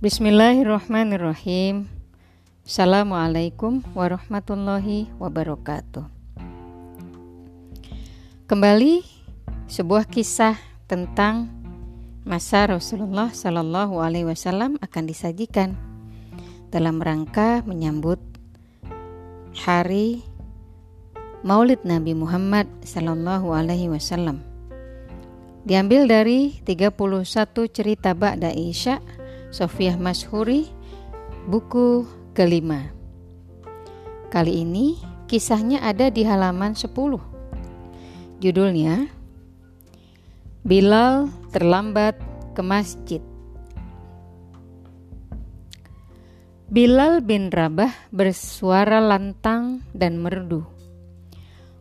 Bismillahirrahmanirrahim. Assalamualaikum warahmatullahi wabarakatuh. Kembali sebuah kisah tentang masa Rasulullah Sallallahu Alaihi Wasallam akan disajikan dalam rangka menyambut hari Maulid Nabi Muhammad Sallallahu Alaihi Wasallam. Diambil dari 31 cerita Ba'da Isya Sofiah Mashuri, buku kelima. Kali ini kisahnya ada di halaman 10. Judulnya Bilal terlambat ke masjid. Bilal bin Rabah bersuara lantang dan merdu.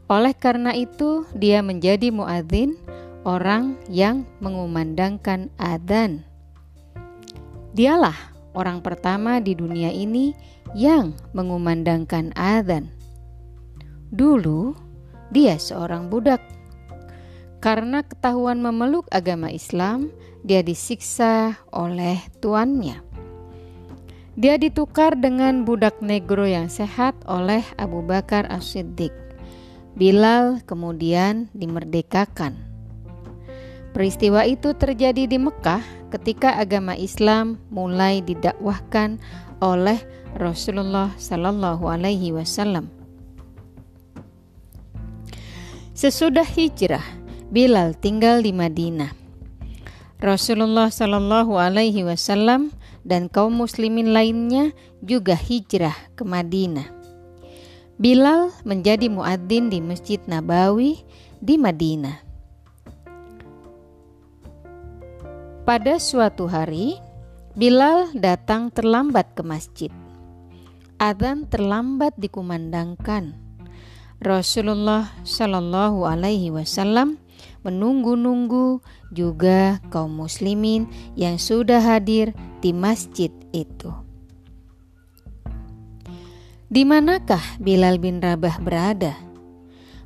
Oleh karena itu, dia menjadi muadzin, orang yang mengumandangkan adzan. Dialah orang pertama di dunia ini yang mengumandangkan adzan. Dulu dia seorang budak. Karena ketahuan memeluk agama Islam, dia disiksa oleh tuannya. Dia ditukar dengan budak negro yang sehat oleh Abu Bakar As-Siddiq. Bilal kemudian dimerdekakan. Peristiwa itu terjadi di Mekah ketika agama Islam mulai didakwahkan oleh Rasulullah Sallallahu Alaihi Wasallam. Sesudah hijrah, Bilal tinggal di Madinah. Rasulullah Sallallahu Alaihi Wasallam dan kaum muslimin lainnya juga hijrah ke Madinah. Bilal menjadi muadzin di Masjid Nabawi di Madinah. Pada suatu hari, Bilal datang terlambat ke masjid. Adzan terlambat dikumandangkan. Rasulullah Shallallahu Alaihi Wasallam menunggu-nunggu juga kaum muslimin yang sudah hadir di masjid itu. Di manakah Bilal bin Rabah berada?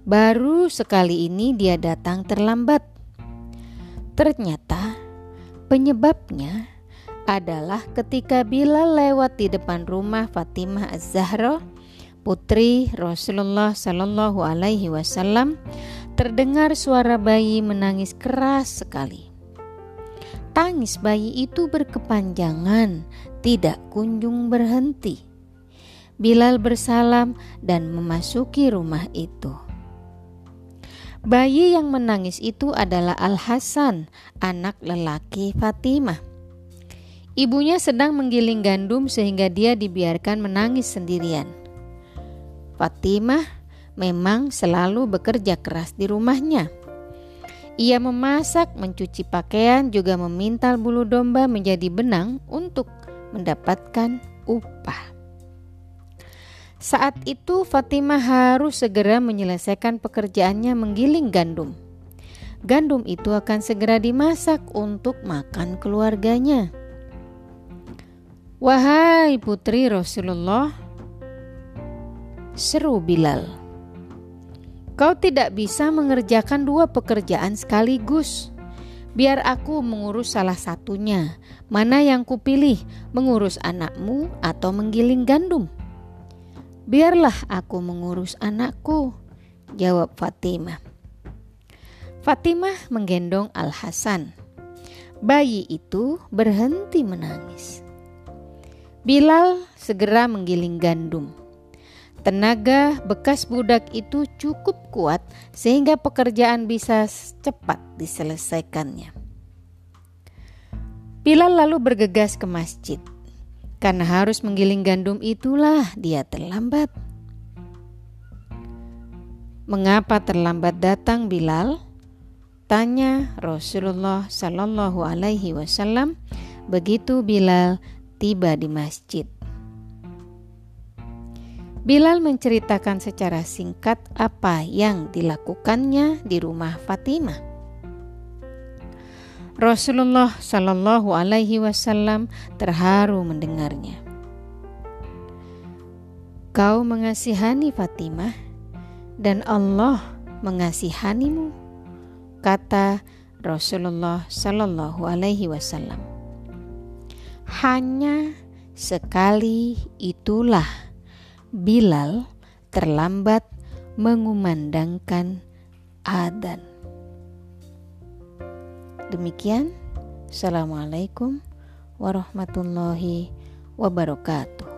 Baru sekali ini dia datang terlambat. Ternyata Penyebabnya adalah ketika Bilal lewat di depan rumah Fatimah Az-Zahra, putri Rasulullah Shallallahu Alaihi Wasallam, terdengar suara bayi menangis keras sekali. Tangis bayi itu berkepanjangan, tidak kunjung berhenti. Bilal bersalam dan memasuki rumah itu. Bayi yang menangis itu adalah Al Hasan, anak lelaki Fatimah. Ibunya sedang menggiling gandum sehingga dia dibiarkan menangis sendirian. Fatimah memang selalu bekerja keras di rumahnya. Ia memasak, mencuci pakaian, juga memintal bulu domba menjadi benang untuk mendapatkan upah. Saat itu Fatimah harus segera menyelesaikan pekerjaannya menggiling gandum. Gandum itu akan segera dimasak untuk makan keluarganya. Wahai putri Rasulullah, seru Bilal. Kau tidak bisa mengerjakan dua pekerjaan sekaligus. Biar aku mengurus salah satunya. Mana yang kupilih, mengurus anakmu atau menggiling gandum? Biarlah aku mengurus anakku, jawab Fatimah. Fatimah menggendong Al-Hasan. Bayi itu berhenti menangis. Bilal segera menggiling gandum. Tenaga bekas budak itu cukup kuat sehingga pekerjaan bisa cepat diselesaikannya. Bilal lalu bergegas ke masjid. Karena harus menggiling gandum itulah dia terlambat. Mengapa terlambat datang Bilal? Tanya Rasulullah Sallallahu Alaihi Wasallam begitu Bilal tiba di masjid. Bilal menceritakan secara singkat apa yang dilakukannya di rumah Fatimah. Rasulullah Shallallahu Alaihi Wasallam terharu mendengarnya. Kau mengasihani Fatimah dan Allah mengasihanimu, kata Rasulullah Shallallahu Alaihi Wasallam. Hanya sekali itulah Bilal terlambat mengumandangkan adzan. Demikian, Assalamualaikum warahmatullahi wabarakatuh.